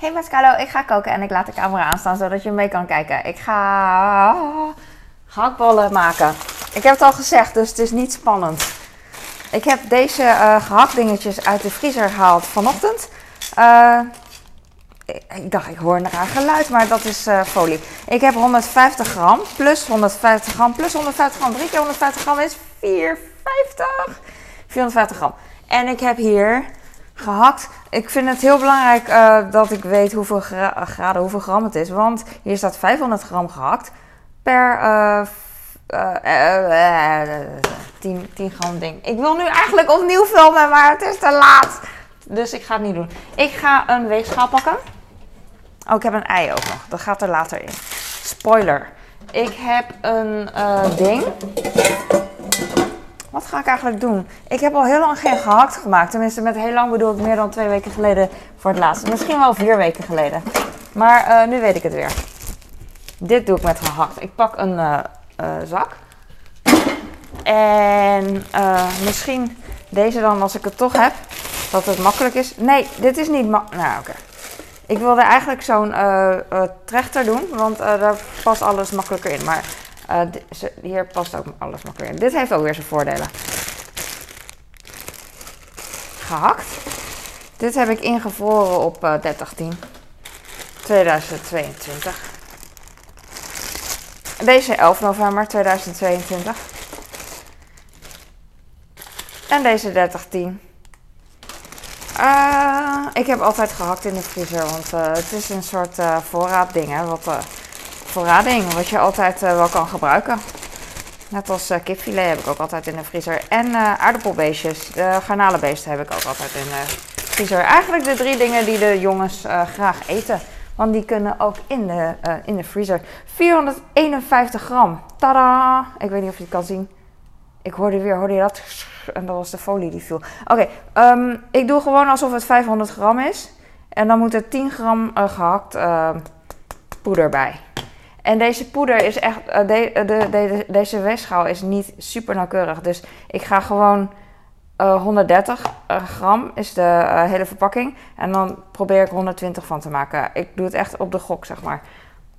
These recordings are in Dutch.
Hey Mascalo, ik ga koken en ik laat de camera aanstaan zodat je mee kan kijken. Ik ga gehaktballen maken. Ik heb het al gezegd, dus het is niet spannend. Ik heb deze uh, gehaktdingetjes uit de vriezer gehaald vanochtend. Uh, ik dacht, ik hoor een raar geluid, maar dat is uh, folie. Ik heb 150 gram plus 150 gram plus 150 gram. 3 keer 150 gram is 450. 450 gram. En ik heb hier gehakt. Ik vind het heel belangrijk uh, dat ik weet hoeveel gra graden, hoeveel gram het is. Want hier staat 500 gram gehakt per uh, 10, 10 gram ding. Ik wil nu eigenlijk opnieuw filmen, maar het is te laat. Dus ik ga het niet doen. Ik ga een weegschaal pakken. Oh, ik heb een ei ook nog. Dat gaat er later in. Spoiler. Ik heb een uh, ding. Wat ga ik eigenlijk doen? Ik heb al heel lang geen gehakt gemaakt. Tenminste, met heel lang bedoel ik meer dan twee weken geleden voor het laatst. Misschien wel vier weken geleden. Maar uh, nu weet ik het weer. Dit doe ik met gehakt. Ik pak een uh, zak. En misschien deze dan als ik het toch heb. Dat het makkelijk is. Nee, dit is niet makkelijk. Nou, oké. Ik wilde eigenlijk zo'n trechter doen, want daar past alles makkelijker in. Maar hier past ook alles makkelijker in. Dit heeft ook weer zijn voordelen. Gehakt. Dit heb ik ingevroren op 3010 2022. Deze 11 november 2022. En deze 3010 uh, ik heb altijd gehakt in de vriezer, want uh, het is een soort uh, voorraadding, hè, wat, voorraading, wat je altijd wel kan gebruiken. Net als kipfilet heb ik ook altijd in de vriezer. En aardappelbeestjes, de garnalenbeesten heb ik ook altijd in de vriezer. Eigenlijk de drie dingen die de jongens graag eten. Want die kunnen ook in de, in de vriezer. 451 gram. Tada! Ik weet niet of je het kan zien. Ik hoorde weer, hoorde je dat? En dat was de folie die viel. Oké, um, ik doe gewoon alsof het 500 gram is. En dan moet er 10 gram uh, gehakt uh, poeder bij. En deze poeder is echt, uh, de, de, de, deze weegschaal is niet super nauwkeurig. Dus ik ga gewoon 130 gram is de hele verpakking. En dan probeer ik 120 van te maken. Ik doe het echt op de gok, zeg maar.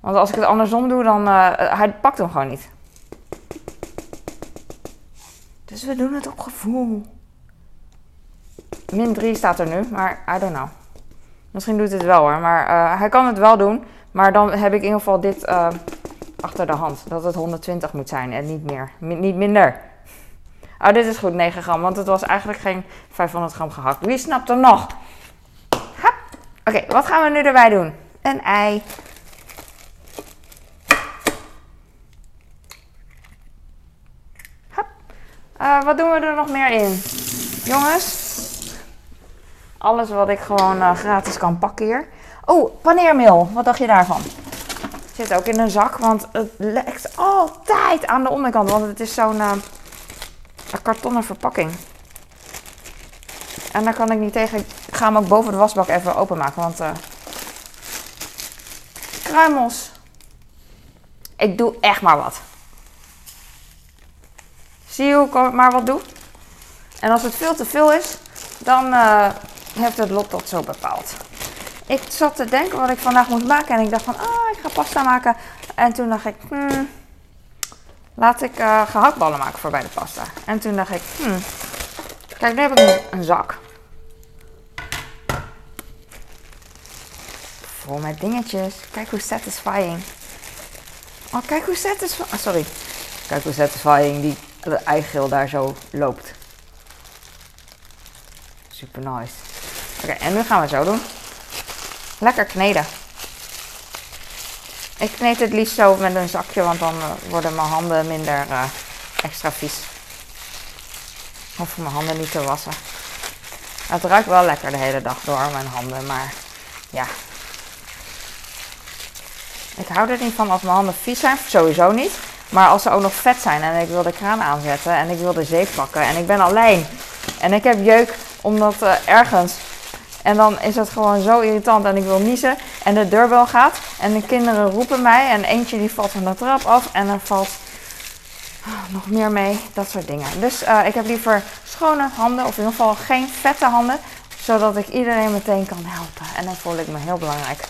Want als ik het andersom doe, dan hij pakt hem gewoon niet. Dus we doen het op gevoel. Min 3 staat er nu, maar I don't know. Misschien doet het wel hoor, maar hij kan het wel doen. Maar dan heb ik in ieder geval dit uh, achter de hand. Dat het 120 moet zijn en niet meer. Niet minder. Oh, dit is goed, 9 gram. Want het was eigenlijk geen 500 gram gehakt. Wie snapt er nog? Oké, wat gaan we nu erbij doen? Een ei. Uh, wat doen we er nog meer in? Jongens, alles wat ik gewoon uh, gratis kan pakken hier. Oh, paneermeel. Wat dacht je daarvan? Zit ook in een zak, want het lekt altijd aan de onderkant. Want het is zo'n uh, kartonnen verpakking. En daar kan ik niet tegen. Ik ga hem ook boven de wasbak even openmaken. Want uh, kruimels. Ik doe echt maar wat. Zie je hoe ik maar wat doe? En als het veel te veel is, dan uh, heeft het lot dat zo bepaald. Ik zat te denken wat ik vandaag moet maken en ik dacht van, ah, ik ga pasta maken. En toen dacht ik, hmm, laat ik uh, gehaktballen maken voor bij de pasta. En toen dacht ik, hmm, kijk, nu heb ik een, zak. Vol met dingetjes. Kijk hoe satisfying. Oh, kijk hoe satisfying. Oh, sorry. Kijk hoe satisfying die de eigeel daar zo loopt. Super nice. Oké, en nu gaan we zo doen. Lekker kneden. Ik kneed het liefst zo met een zakje, want dan uh, worden mijn handen minder uh, extra vies. Hoef mijn handen niet te wassen. Het ruikt wel lekker de hele dag door, mijn handen, maar ja. Ik hou er niet van als mijn handen vies zijn, sowieso niet. Maar als ze ook nog vet zijn en ik wil de kraan aanzetten en ik wil de zeep pakken en ik ben alleen en ik heb jeuk omdat uh, ergens en dan is het gewoon zo irritant en ik wil niezen en de deurbel gaat en de kinderen roepen mij en eentje die valt van de trap af en er valt nog meer mee, dat soort dingen. Dus uh, ik heb liever schone handen of in ieder geval geen vette handen Zodat ik iedereen meteen kan helpen. En dan voel ik me heel belangrijk.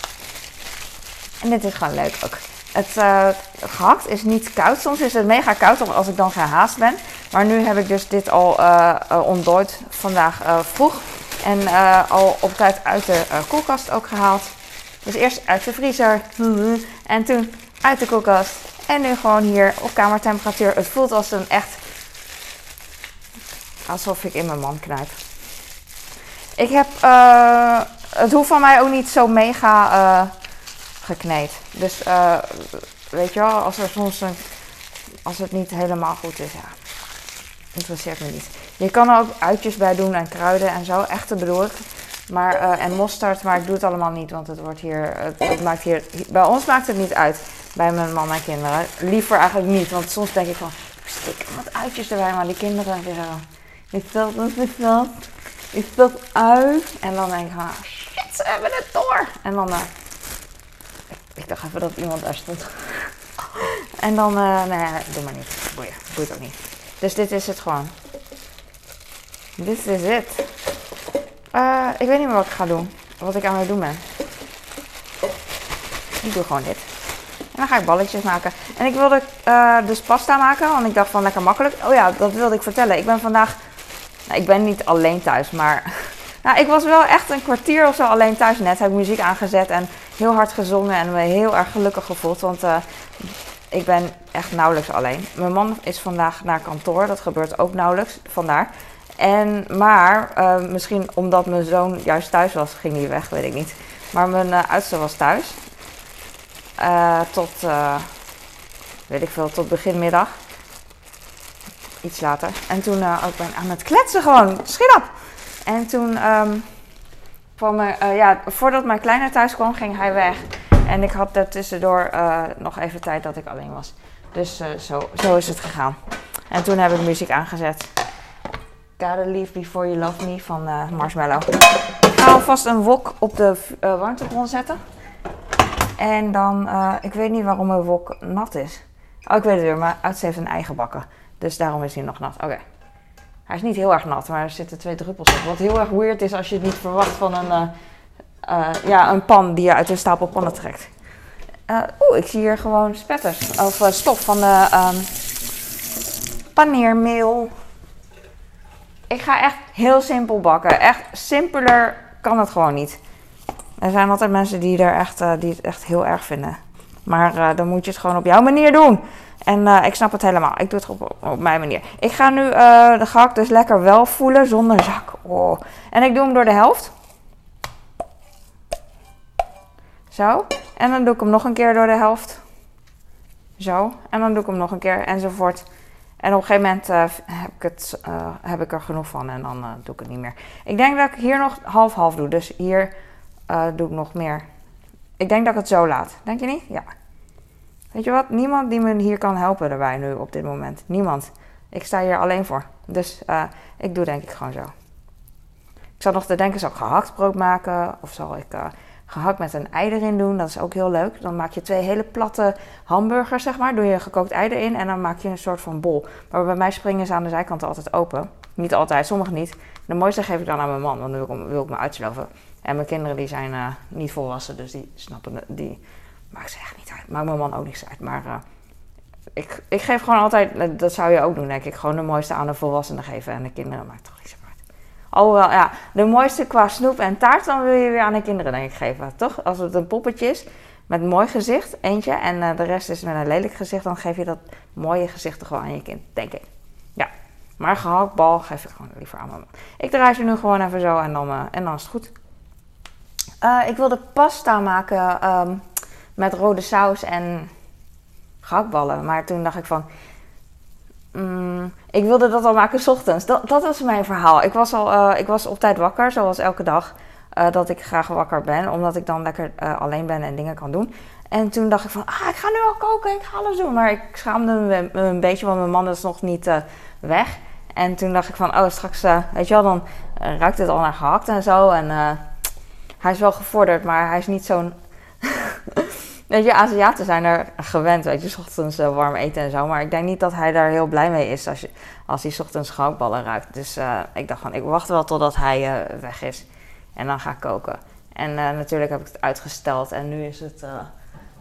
En dit is gewoon leuk ook. Het uh, gehakt is niet koud. Soms is het mega koud als ik dan gehaast ben. Maar nu heb ik dus dit al uh, ontdooid vandaag vroeg. En al op tijd uit de koelkast ook gehaald. Dus eerst uit de vriezer. En toen uit de koelkast. En nu gewoon hier op kamertemperatuur. Het voelt als een echt... Alsof ik in mijn man knijp. Ik heb... het hoeft van mij ook niet zo mega gekneed. Dus weet je wel, als er soms een, als het niet helemaal goed is, ja, interesseert me niet. Je kan er ook uitjes bij doen en kruiden en zo, echte bedoel ik. Maar, uh, en mosterd, maar ik doe het allemaal niet, want het wordt hier, het, maakt hier, bij ons maakt het niet uit, bij mijn man en kinderen. Liever eigenlijk niet, want soms denk ik van, stik wat uitjes erbij, maar die kinderen zeggen, is dat, is dat? Is dat uit? En dan denk ik van, shit, ze hebben het door. En dan, uh, ik dacht even dat iemand daar stond. en dan, uh, nee, doe maar niet. Boeien, boeit ook niet. Dus dit is het gewoon. Dit is het. Uh, ik weet niet meer wat ik ga doen. Wat ik aan het doen ben. Ik doe gewoon dit. En dan ga ik balletjes maken. En ik wilde uh, dus pasta maken, want ik dacht van lekker makkelijk. Oh ja, dat wilde ik vertellen. Ik ben vandaag... Nou, ik ben niet alleen thuis, maar... Nou, ik was wel echt een kwartier of zo alleen thuis net. Heb ik muziek aangezet en heel hard gezongen en me heel erg gelukkig gevoeld. Want uh, ik ben echt nauwelijks alleen. Mijn man is vandaag naar kantoor. Dat gebeurt ook nauwelijks, vandaar. En, maar uh, misschien omdat mijn zoon juist thuis was, ging hij weg, weet ik niet. Maar mijn uh, was thuis. tot, weet ik veel, tot begin middag. Iets later. En toen ook ben aan het kletsen gewoon. Schiet op! En toen um, kwam er, ja, voordat mijn kleine thuis kwam, ging hij weg. En ik had tussendoor uh, nog even tijd dat ik alleen was. Dus uh, zo, zo is het gegaan. En toen heb ik muziek aangezet. Gotta Leave Before You Love Me van Marshmallow. Ik ga alvast een wok op de warmtebron zetten. En dan, ik weet niet waarom mijn wok nat is. Oh, ik weet het weer, maar Uits heeft een eigen bakken. Dus daarom is hij nog nat. Oké. Hij is niet heel erg nat, maar er zitten twee druppels op. Wat heel erg weird is als je het niet verwacht van een, uh, ja, een pan die je uit een stapel pannen trekt. Uh, Oeh, ik zie hier gewoon spetters. Of stof van de um, paneermeel. Ik ga echt heel simpel bakken. Echt simpeler kan het gewoon niet. Er zijn altijd mensen die, er echt, die het echt heel erg vinden. Maar dan moet je het gewoon op jouw manier doen. En ik snap het helemaal. Ik doe het op, op mijn manier. Ik ga nu de gehakt dus lekker wel voelen zonder zak. Oh. En ik doe hem door de helft. Zo. En dan doe ik hem nog een keer door de helft. Zo. En dan doe ik hem nog een keer enzovoort. En op een gegeven moment uh, heb, ik het, heb ik er genoeg van en dan doe ik het niet meer. Ik denk dat ik hier nog half-half doe. Dus hier doe ik nog meer. Ik denk dat ik het zo laat. Denk je niet? Ja. Weet je wat? Niemand die me hier kan helpen erbij nu op dit moment. Niemand. Ik sta hier alleen voor. Dus ik doe denk ik gewoon zo. Ik zat nog te denken, zal ik gehakt maken? Of zal ik gehakt met een ei erin doen? Dat is ook heel leuk. Dan maak je twee hele platte hamburgers, zeg maar. Doe je gekookt ei erin en dan maak je een soort van bol. Maar bij mij springen ze aan de zijkant altijd open. Niet altijd, sommige niet. De mooiste geef ik dan aan mijn man, want dan wil ik, me uitsloven. En mijn kinderen die zijn uh, niet volwassen, dus die snappen, die Maakt ze echt niet uit. Maakt mijn man ook niks uit. Maar uh, ik, ik geef gewoon altijd, eh, dat zou je ook doen denk ik, gewoon de mooiste aan de volwassenen geven. En de kinderen maakt toch niks uit. Alhoewel, ja, de mooiste qua snoep en taart, dan wil je weer aan de kinderen denk ik geven. Toch? Als het een poppetje is met mooi gezicht, eentje, en uh, de rest is met een lelijk gezicht, dan geef je dat mooie gezicht toch wel aan je kind, denk ik. Ja, maar gehaktbal geef ik gewoon liever aan man. Ik draai ze nu gewoon even zo en dan, uh, en dan is het goed. Uh, ik wilde pasta maken um, met rode saus en gehaktballen. Maar toen dacht ik van, mm, ik wilde dat al maken s ochtends. Dat, dat was mijn verhaal. Ik was, al, uh, ik was op tijd wakker, zoals elke dag. Uh, dat ik graag wakker ben, omdat ik dan lekker uh, alleen ben en dingen kan doen. En toen dacht ik van, ah, ik ga nu al koken, ik ga alles doen. Maar ik schaamde me een beetje, want mijn man is nog niet weg. En toen dacht ik van, oh, straks, weet je wel, dan ruikt het al naar gehakt en zo. En hij is wel gevorderd, maar hij is niet zo'n Weet je, Aziaten zijn er gewend, weet je, s ochtends uh, warm eten en zo. Maar ik denk niet dat hij daar heel blij mee is als, je, als hij s ochtends gehaktballen ruikt. Dus uh, ik dacht van, ik wacht wel totdat hij uh, weg is. En dan ga ik koken. En natuurlijk heb ik het uitgesteld. En nu is het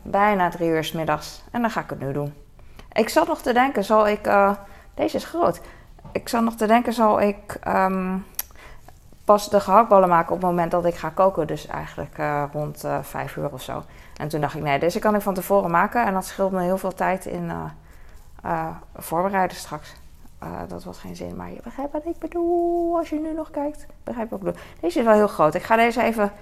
bijna drie uur s middags. En dan ga ik het nu doen. Ik zat nog te denken, zal ik... deze is groot. Ik zat nog te denken, zal ik... Ehm, pas de gehaktballen maken op het moment dat ik ga koken. Dus eigenlijk uh, rond uh, vijf uur of zo. En toen dacht ik, nee, deze kan ik van tevoren maken. En dat scheelt me heel veel tijd in uh, voorbereiden straks. dat was geen zin, maar je begrijpt wat ik bedoel. Als je nu nog kijkt, begrijp wat ik bedoel. Deze is wel heel groot. Ik ga deze even...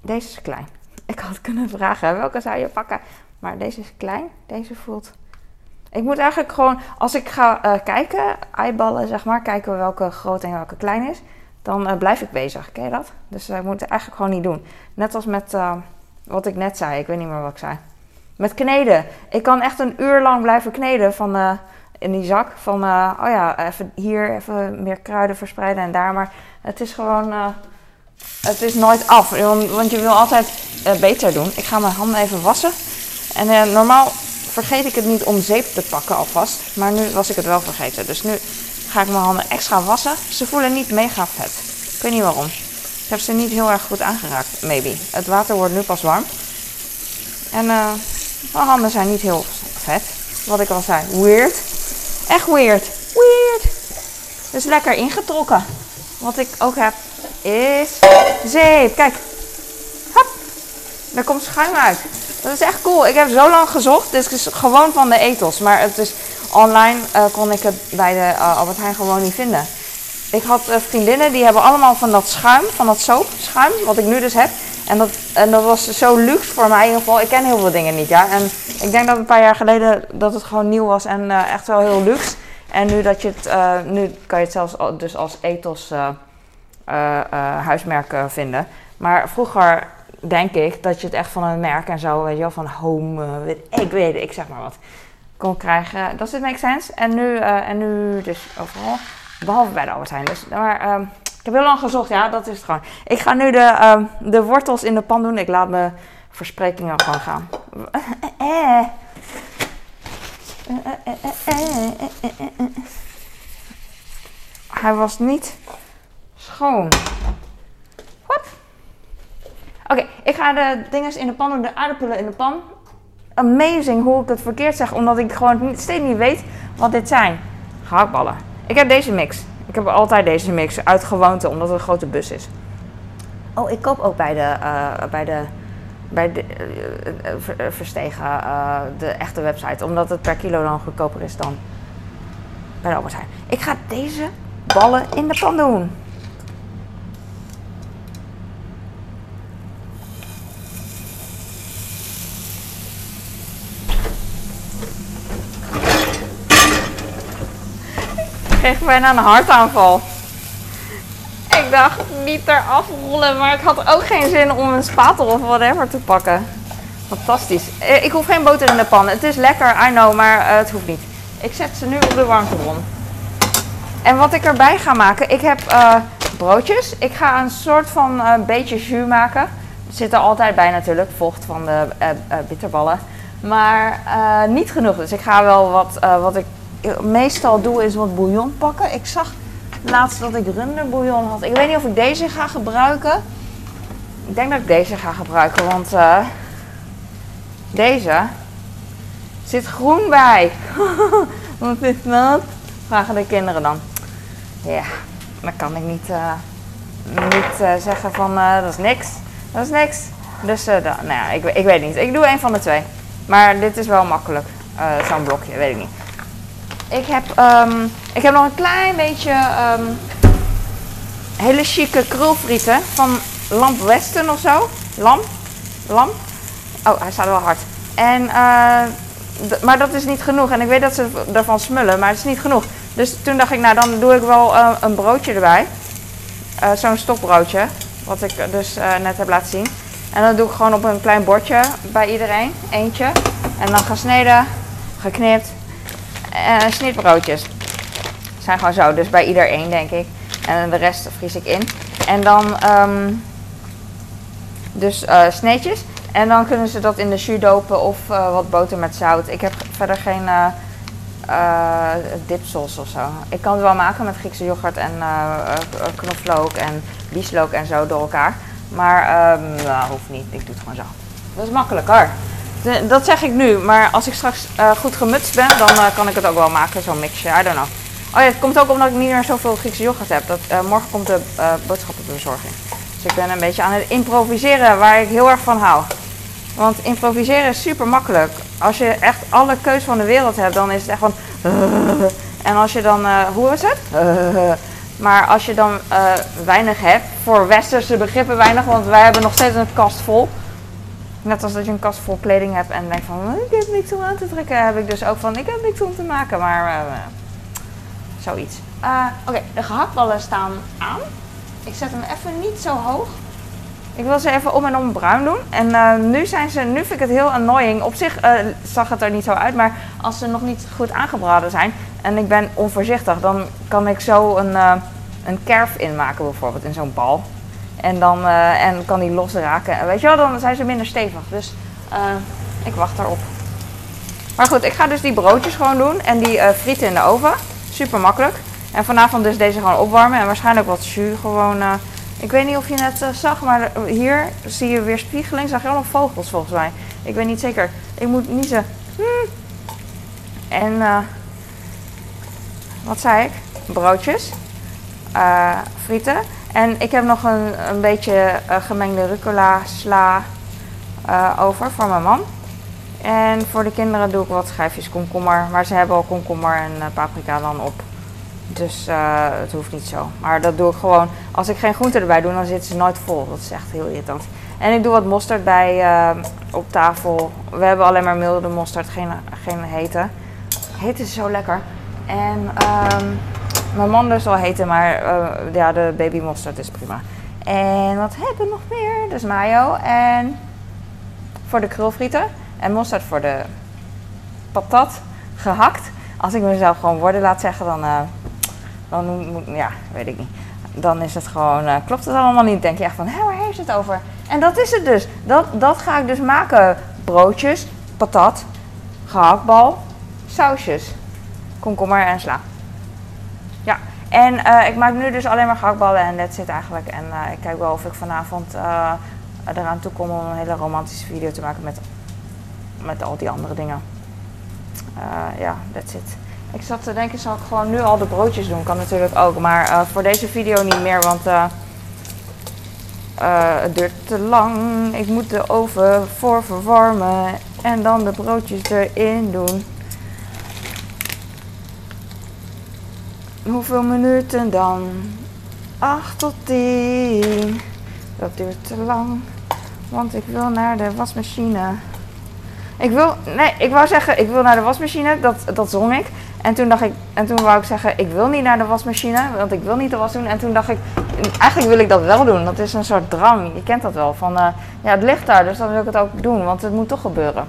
Deze is klein. Ik had kunnen vragen, welke zou je pakken? Maar deze is klein. Deze voelt... Ik moet eigenlijk gewoon, als ik ga kijken, eyeballen zeg maar, kijken welke groot en welke klein is dan uh, blijf ik bezig. Ken je dat? Dus uh, ik moet het eigenlijk gewoon niet doen. Net als met uh, wat ik net zei. Ik weet niet meer wat ik zei. Met kneden. Ik kan echt een uur lang blijven kneden van, in die zak. Van, oh ja, even hier even meer kruiden verspreiden en daar. Maar het is gewoon, het is nooit af. Want je wil altijd beter doen. Ik ga mijn handen even wassen. En normaal vergeet ik het niet om zeep te pakken alvast. Maar nu was ik het wel vergeten. Dus nu ga ik mijn handen extra wassen. Ze voelen niet mega vet. Ik weet niet waarom. Ik heb ze niet heel erg goed aangeraakt, maybe. Het water wordt nu pas warm. En uh, mijn handen zijn niet heel vet. Wat ik al zei. Weird. Echt weird. Weird. Dus lekker ingetrokken. Wat ik ook heb is zeep. Kijk. Hop. Er komt schuim uit. Dat is echt cool. Ik heb zo lang gezocht. Dit is gewoon van de etels. Maar het is online uh, kon ik het bij de uh, Albert Heijn gewoon niet vinden. Ik had uh, vriendinnen die hebben allemaal van dat schuim, van dat soapschuim, wat ik nu dus heb. En dat, en dat was zo luxe voor mij in ieder geval. Ik ken heel veel dingen niet, ja. En ik denk dat een paar jaar geleden dat het gewoon nieuw was en echt wel heel luxe. En nu dat je het, nu kan je het zelfs dus als ethos huismerk vinden. Maar vroeger denk ik dat je het echt van een merk en zo, weet je wel, van home, ik weet ik zeg maar wat kon krijgen. Does it make sense? En nu, uh, en nu dus overal. Behalve bij de Albert. Dus, maar um, ik heb heel lang gezocht. Ja, dat is het gewoon. Ik ga nu de, um, de wortels in de pan doen. Ik laat mijn versprekingen gewoon gaan. Hij was niet schoon. Oké, ik ga de dinges in de pan doen. De aardappelen in de pan amazing hoe ik het verkeerd zeg, omdat ik gewoon steeds niet weet wat dit zijn. Gehaktballen. Ik heb deze mix. Ik heb altijd deze mix uit gewoonte, omdat het een grote bus is. Oh, ik koop ook bij de, uh, bij de, bij de uh, Verstegen, uh, de echte website, omdat het per kilo dan goedkoper is dan bij de Albert Heijn. Ik ga deze ballen in de pan doen. Bijna een hartaanval. Ik dacht niet eraf rollen, maar ik had ook geen zin om een spatel of whatever te pakken. Fantastisch. Eh, ik hoef geen boter in de pan. Het is lekker, I know, maar uh, het hoeft niet. Ik zet ze nu op de warmtebron. En wat ik erbij ga maken, ik heb uh, broodjes. Ik ga een soort van beetje jus maken. Zit er altijd bij natuurlijk, vocht van de bitterballen. Maar niet genoeg, dus ik ga wel wat, wat ik meestal doe is wat bouillon pakken. Ik zag laatst dat ik runderbouillon had. Ik weet niet of ik deze ga gebruiken. Ik denk dat ik deze ga gebruiken, want uh, deze zit groen bij. wat is dat? Vragen de kinderen dan. Ja, dan kan ik niet, uh, niet uh, zeggen van dat is niks. Dat is niks. Dus nou ja, ik, ik weet niet. Ik doe een van de twee. Maar dit is wel makkelijk. Zo'n blokje, weet ik niet. Ik heb, um, ik heb nog een klein beetje um, hele chique krulfrieten van Lamp Westen of zo. Lamp? Oh, hij staat wel hard. En, uh, maar dat is niet genoeg. En ik weet dat ze ervan smullen, maar het is niet genoeg. Dus toen dacht ik, nou dan doe ik wel uh, een broodje erbij. Uh, Zo'n stokbroodje, wat ik dus net heb laten zien. En dan doe ik gewoon op een klein bordje bij iedereen, eentje. En dan gesneden, geknipt, uh, snitbroodjes. Zijn gewoon zo, dus bij ieder één denk ik. En de rest vries ik in. En dan um, dus uh, sneetjes. En dan kunnen ze dat in de jus dopen of uh, wat boter met zout. Ik heb verder geen dipsels of zo. Ik kan het wel maken met Griekse yoghurt en knoflook en bieslook en zo door elkaar. Maar um, nou, hoeft niet. Ik doe het gewoon zo. Dat is makkelijker. Dat zeg ik nu, maar als ik straks goed gemutst ben, dan kan ik het ook wel maken, zo'n mixje. I don't know. Oh ja, het komt ook omdat ik niet meer zoveel Griekse yoghurt heb. Dat, morgen komt de boodschappenbezorging. Dus ik ben een beetje aan het improviseren, waar ik heel erg van hou. Want improviseren is super makkelijk. Als je echt alle keus van de wereld hebt, dan is het echt van. en als je dan. Hoe is het? maar als je dan weinig hebt, voor westerse begrippen weinig, want wij hebben nog steeds een kast vol. Net als dat je een kast vol kleding hebt en denkt van ik heb niks om aan te trekken, heb ik dus ook van ik heb niks om te maken, maar uh, zoiets. Oké, de gehaktballen staan aan. Ik zet hem even niet zo hoog. Ik wil ze even om en om bruin doen. En uh, nu, zijn ze, nu vind ik het heel annoying. Op zich zag het er niet zo uit, maar als ze nog niet goed aangebraden zijn en ik ben onvoorzichtig, dan kan ik zo een, een kerf inmaken bijvoorbeeld in zo'n bal. En dan en kan die losraken. En weet je wel, dan zijn ze minder stevig. Dus ik wacht daarop. Maar goed, ik ga dus die broodjes gewoon doen en die frieten in de oven. Super makkelijk. En vanavond dus deze gewoon opwarmen en waarschijnlijk wat jus gewoon ik weet niet of je uh, zag, maar hier zie je weer spiegeling. Zag je allemaal vogels volgens mij. Ik weet niet zeker. Ik moet niezen. Hmm. En wat zei ik? Broodjes. Frieten. En ik heb nog een, een beetje gemengde rucola sla over voor mijn man. En voor de kinderen doe ik wat schijfjes komkommer. Maar ze hebben al komkommer en paprika dan op. Dus het hoeft niet zo. Maar dat doe ik gewoon. Als ik geen groente erbij doe, dan zitten ze nooit vol. Dat is echt heel irritant. En ik doe wat mosterd bij op tafel. We hebben alleen maar milde mosterd, geen, geen hete. Hete is zo lekker. En um, mijn man dus wel hete, maar uh, ja, de baby mosterd is prima. En wat hebben we nog meer? Dus mayo en voor de krulfrieten. En mosterd voor de patat gehakt. Als ik mezelf gewoon woorden laat zeggen, dan dan moet, ja, weet ik niet. Dan is het gewoon, uh, klopt het allemaal niet. Denk je echt van, hé, waar heeft het over? En dat is het dus. Dat, dat ga ik dus maken. Broodjes, patat, gehaktbal, sausjes, komkommer en sla. En uh, ik maak nu dus alleen maar gehaktballen en dat zit eigenlijk. En uh, ik kijk wel of ik vanavond eraan toe kom om een hele romantische video te maken met, met al die andere dingen. Ja, that's it. Ik zat te denken, zal ik gewoon nu al de broodjes doen? Kan natuurlijk ook, maar voor deze video niet meer, want het duurt te lang. Ik moet de oven voor verwarmen en dan de broodjes erin doen. Hoeveel minuten dan? 8 tot 10. Dat duurt te lang, want ik wil naar de wasmachine. Ik wil, nee, ik wou zeggen, ik wil naar de wasmachine, dat, dat zong ik. En toen dacht ik, en toen wou ik zeggen, ik wil niet naar de wasmachine, want ik wil niet de was doen. En toen dacht ik, eigenlijk wil ik dat wel doen. Dat is een soort drang. Je kent dat wel. Van, uh, ja, het ligt daar, dus dan wil ik het ook doen, want het moet toch gebeuren.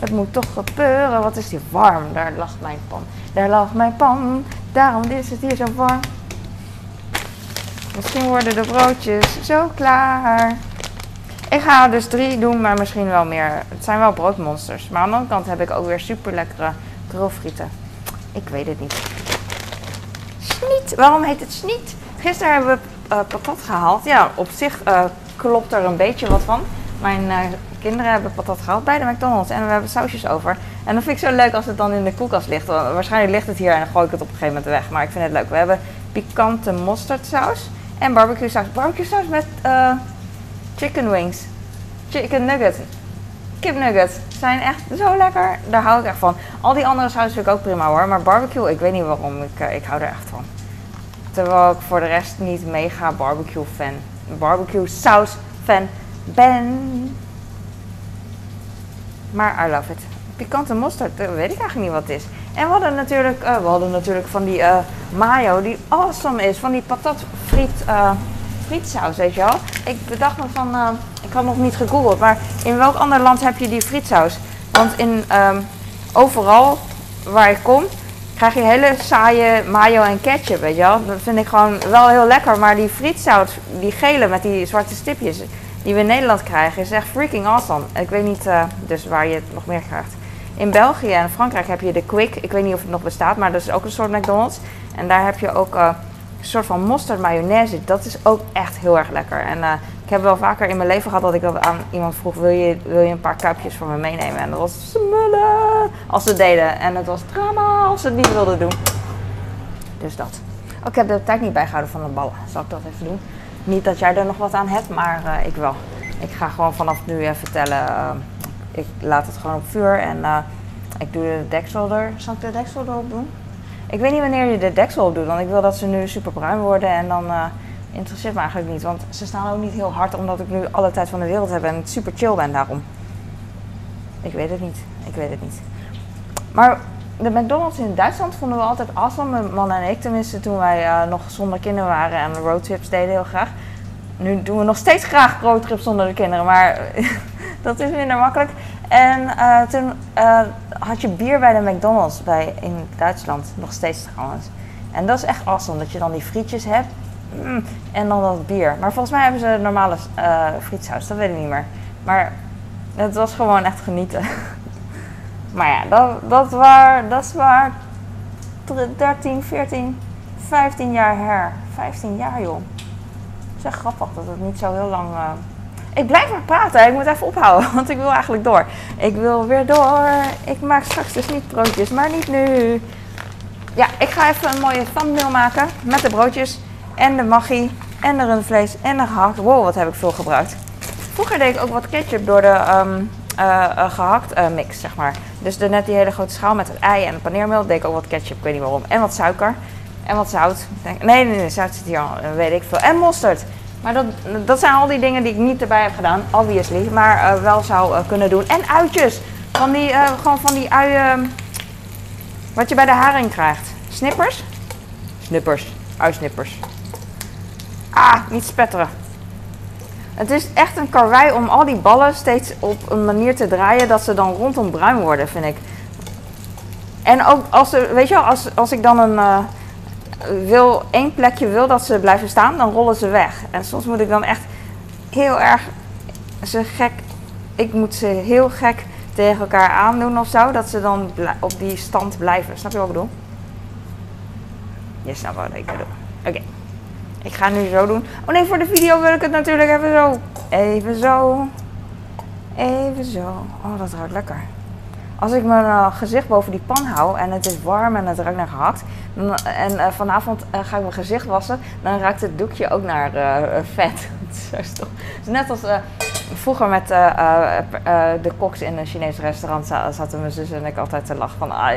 Het moet toch gebeuren. Wat is die warm? Daar lag mijn pan. Daar lag mijn pan. Daarom is het hier zo warm. Misschien worden de broodjes zo klaar. Ik ga dus drie doen, maar misschien wel meer. Het zijn wel broodmonsters. Maar aan de andere kant heb ik ook weer super lekkere grillfrieten. Ik weet het niet. Sniet. Waarom heet het sniet? Gisteren hebben we uh, patat gehaald. Ja, op zich uh, klopt er een beetje wat van. Mijn uh, kinderen hebben patat gehaald bij de McDonald's en we hebben sausjes over. En dat vind ik zo leuk als het dan in de koelkast ligt. Waarschijnlijk ligt het hier en dan gooi ik het op een gegeven moment weg. Maar ik vind het leuk. We hebben pikante mosterdsaus en barbecue saus. Barbecue saus met chicken wings. Chicken nuggets kipnuggets zijn echt zo lekker. Daar hou ik echt van. Al die andere saus vind ik ook prima hoor. Maar barbecue, ik weet niet waarom. Ik, eh, ik hou er echt van. Terwijl ik voor de rest niet mega barbecue fan. Barbecue saus fan ben. Maar I love it. Pikante mosterd, weet ik eigenlijk niet wat het is. En we hadden natuurlijk, uh, we hadden natuurlijk van die uh, mayo die awesome is. Van die patatfriet frietsaus, weet je wel. Ik bedacht me van, ik had nog niet gegoogeld, maar in welk ander land heb je die frietsaus? Want in um, overal waar ik kom, krijg je hele saaie mayo en ketchup, weet je wel. Dat vind ik gewoon wel heel lekker, maar die frietsaus, die gele met die zwarte stipjes, die we in Nederland krijgen, is echt freaking awesome. Ik weet niet uh, dus waar je het nog meer krijgt. in België en Frankrijk heb je de Quick. Ik weet niet of het nog bestaat, maar dat is ook een soort McDonald's. En daar heb je ook uh, een soort van mosterd mayonaise. Dat is ook echt heel erg lekker. En uh, ik heb wel vaker in mijn leven gehad dat ik dat aan iemand vroeg: wil je, wil je een paar kuipjes voor me meenemen? En dat was smullen als ze deden. En het was drama als ze het niet wilden doen. Dus dat. Oh, ik heb de tijd niet bijgehouden van de ballen. Zal ik dat even doen? Niet dat jij er nog wat aan hebt, maar uh, ik wel. Ik ga gewoon vanaf nu even vertellen. Uh, ik laat het gewoon op vuur en uh, ik doe de deksel er. Zal ik de deksel erop doen? Ik weet niet wanneer je de deksel op doet, want ik wil dat ze nu super bruin worden en dan interesseert me eigenlijk niet. Want ze staan ook niet heel hard omdat ik nu alle tijd van de wereld heb en super chill ben daarom. Ik weet het niet. Ik weet het niet. Maar de McDonald's in Duitsland vonden we altijd awesome. Mijn man en ik tenminste toen wij uh, nog zonder kinderen waren en roadtrips deden heel graag. Nu doen we nog steeds graag roadtrips zonder de kinderen, maar dat is minder makkelijk. En uh, toen uh, had je bier bij de McDonald's bij, in Duitsland, nog steeds trouwens. En dat is echt awesome, dat je dan die frietjes hebt mm, en dan dat bier. Maar volgens mij hebben ze normale frietsaus, dat weet ik niet meer. Maar het was gewoon echt genieten. Maar ja, dat, dat, waar, dat is waar 13, 14, 15 jaar her. 15 jaar joh. Het is grappig dat het niet zo heel lang... Uh... Ik blijf maar praten, ik moet even ophouden, want ik wil eigenlijk door. Ik wil weer door. Ik maak straks dus niet broodjes, maar niet nu. Ja, ik ga even een mooie thumbnail maken met de broodjes en de maggi en de rundvlees en de gehakt. Wow, wat heb ik veel gebruikt. Vroeger deed ik ook wat ketchup door de uh, gehakt uh, mix, zeg maar. Dus de, net die hele grote schaal met het ei en het paneermeel. deed ik ook wat ketchup, ik weet niet waarom. En wat suiker. En wat zout. Nee, nee, nee, zout zit hier al, weet ik veel. En mosterd. Maar dat, dat zijn al die dingen die ik niet erbij heb gedaan, obviously. Maar wel zou kunnen doen. En uitjes. Van die, gewoon van die uien. Wat je bij de haring krijgt. Snippers? Snippers. Uisnippers. Ah, niet spetteren. Het is echt een karwei om al die ballen steeds op een manier te draaien dat ze dan rondom bruin worden, vind ik. En ook als ze, weet je wel, als, als ik dan een, uh, wil, één plekje wil dat ze blijven staan, dan rollen ze weg. En soms moet ik dan echt heel erg ze gek, ik moet ze heel gek tegen elkaar aandoen of zo, dat ze dan op die stand blijven. Snap je wat ik bedoel? Je snapt wat ik bedoel. Oké. Ik ga nu zo doen. Oh nee, voor de video wil ik het natuurlijk even zo. Even zo. Even zo. Oh, dat ruikt lekker. Als ik mijn uh, gezicht boven die pan hou en het is warm en het ruikt naar gehakt. Dan, en uh, vanavond ga ik mijn gezicht wassen. Dan ruikt het doekje ook naar vet. dat is net als vroeger met de koks in een Chinees restaurant zaten mijn zus en ik altijd te lachen van. Ah,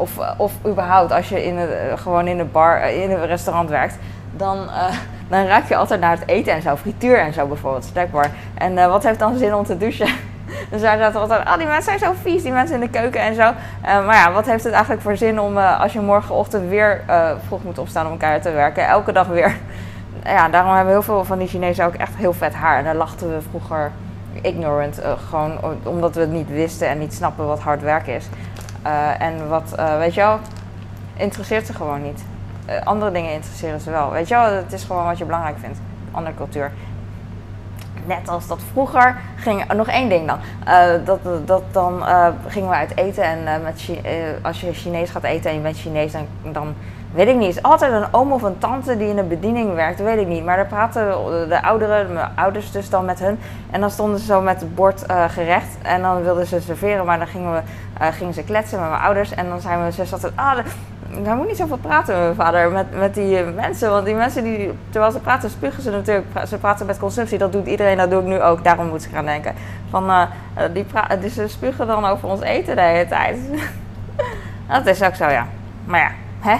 of, of überhaupt als je in het, gewoon in een bar, in een restaurant werkt dan, uh, dan ruik je altijd naar het eten en zo, frituur en zo bijvoorbeeld, snackbar. En uh, wat heeft dan zin om te douchen? dan zei ze altijd, ah die mensen zijn zo vies, die mensen in de keuken en zo. Uh, maar ja, wat heeft het eigenlijk voor zin om als je morgenochtend weer vroeg moet opstaan om elkaar te werken, elke dag weer. ja, daarom hebben heel veel van die Chinezen ook echt heel vet haar. En daar lachten we vroeger ignorant, gewoon omdat we het niet wisten en niet snappen wat hard werk is. en wat, weet je wel, interesseert ze gewoon niet. Uh, andere dingen interesseren ze wel. Weet je wel, het is gewoon wat je belangrijk vindt. Andere cultuur. Net als dat vroeger ging, nog één ding dan. Uh, dat, dat dan gingen we uit eten en met, als je Chinees gaat eten en je bent Chinees, dan, dan weet ik niet. is altijd een oom of een tante die in de bediening werkt, weet ik niet. Maar daar praten de ouderen, mijn ouders dus dan met hun. En dan stonden ze zo met het bord gerecht en dan wilden ze serveren, maar dan gingen, we, gingen ze kletsen met mijn ouders. En dan zijn we zus altijd, ah, daar moet niet zoveel praten, vader, met, met die mensen. Want die mensen, die, terwijl ze praten, spugen ze natuurlijk. Ze praten met consumptie, dat doet iedereen, dat doe ik nu ook. Daarom moet ze gaan denken. Van, uh, die dus ze spugen dan over ons eten de hele tijd. dat is ook zo, ja. Maar ja, hè?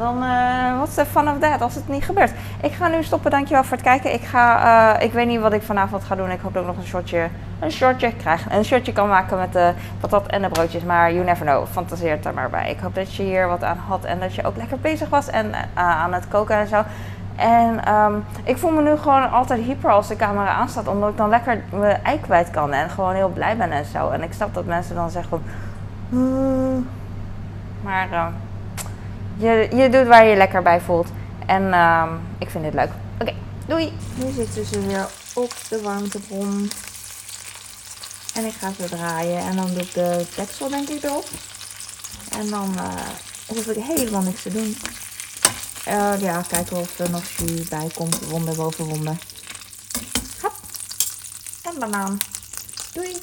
Dan, uh, what's the fun of that als het niet gebeurt? Ik ga nu stoppen, dankjewel voor het kijken. Ik, ga, uh, ik weet niet wat ik vanavond ga doen. Ik hoop dat ik nog een shortje, een shortje krijg. Een shortje kan maken met de patat en de broodjes. Maar you never know, fantaseert er maar bij. Ik hoop dat je hier wat aan had en dat je ook lekker bezig was en uh, aan het koken en zo. En um, ik voel me nu gewoon altijd hyper als de camera aanstaat, omdat ik dan lekker mijn ei kwijt kan en gewoon heel blij ben en zo. En ik snap dat mensen dan zeggen van... Hmm. Maar je, je doet waar je je lekker bij voelt. En uh, ik vind dit leuk. Oké, doei. Nu zitten ze weer op de warmtebron. En ik ga ze draaien. En dan doe ik de deksel denk ik erop. En dan uh, hoef ik helemaal niks te doen. Uh, ja, kijken of er nog jus bij komt. Wonder boven wonder. Hop. En banaan. Doei.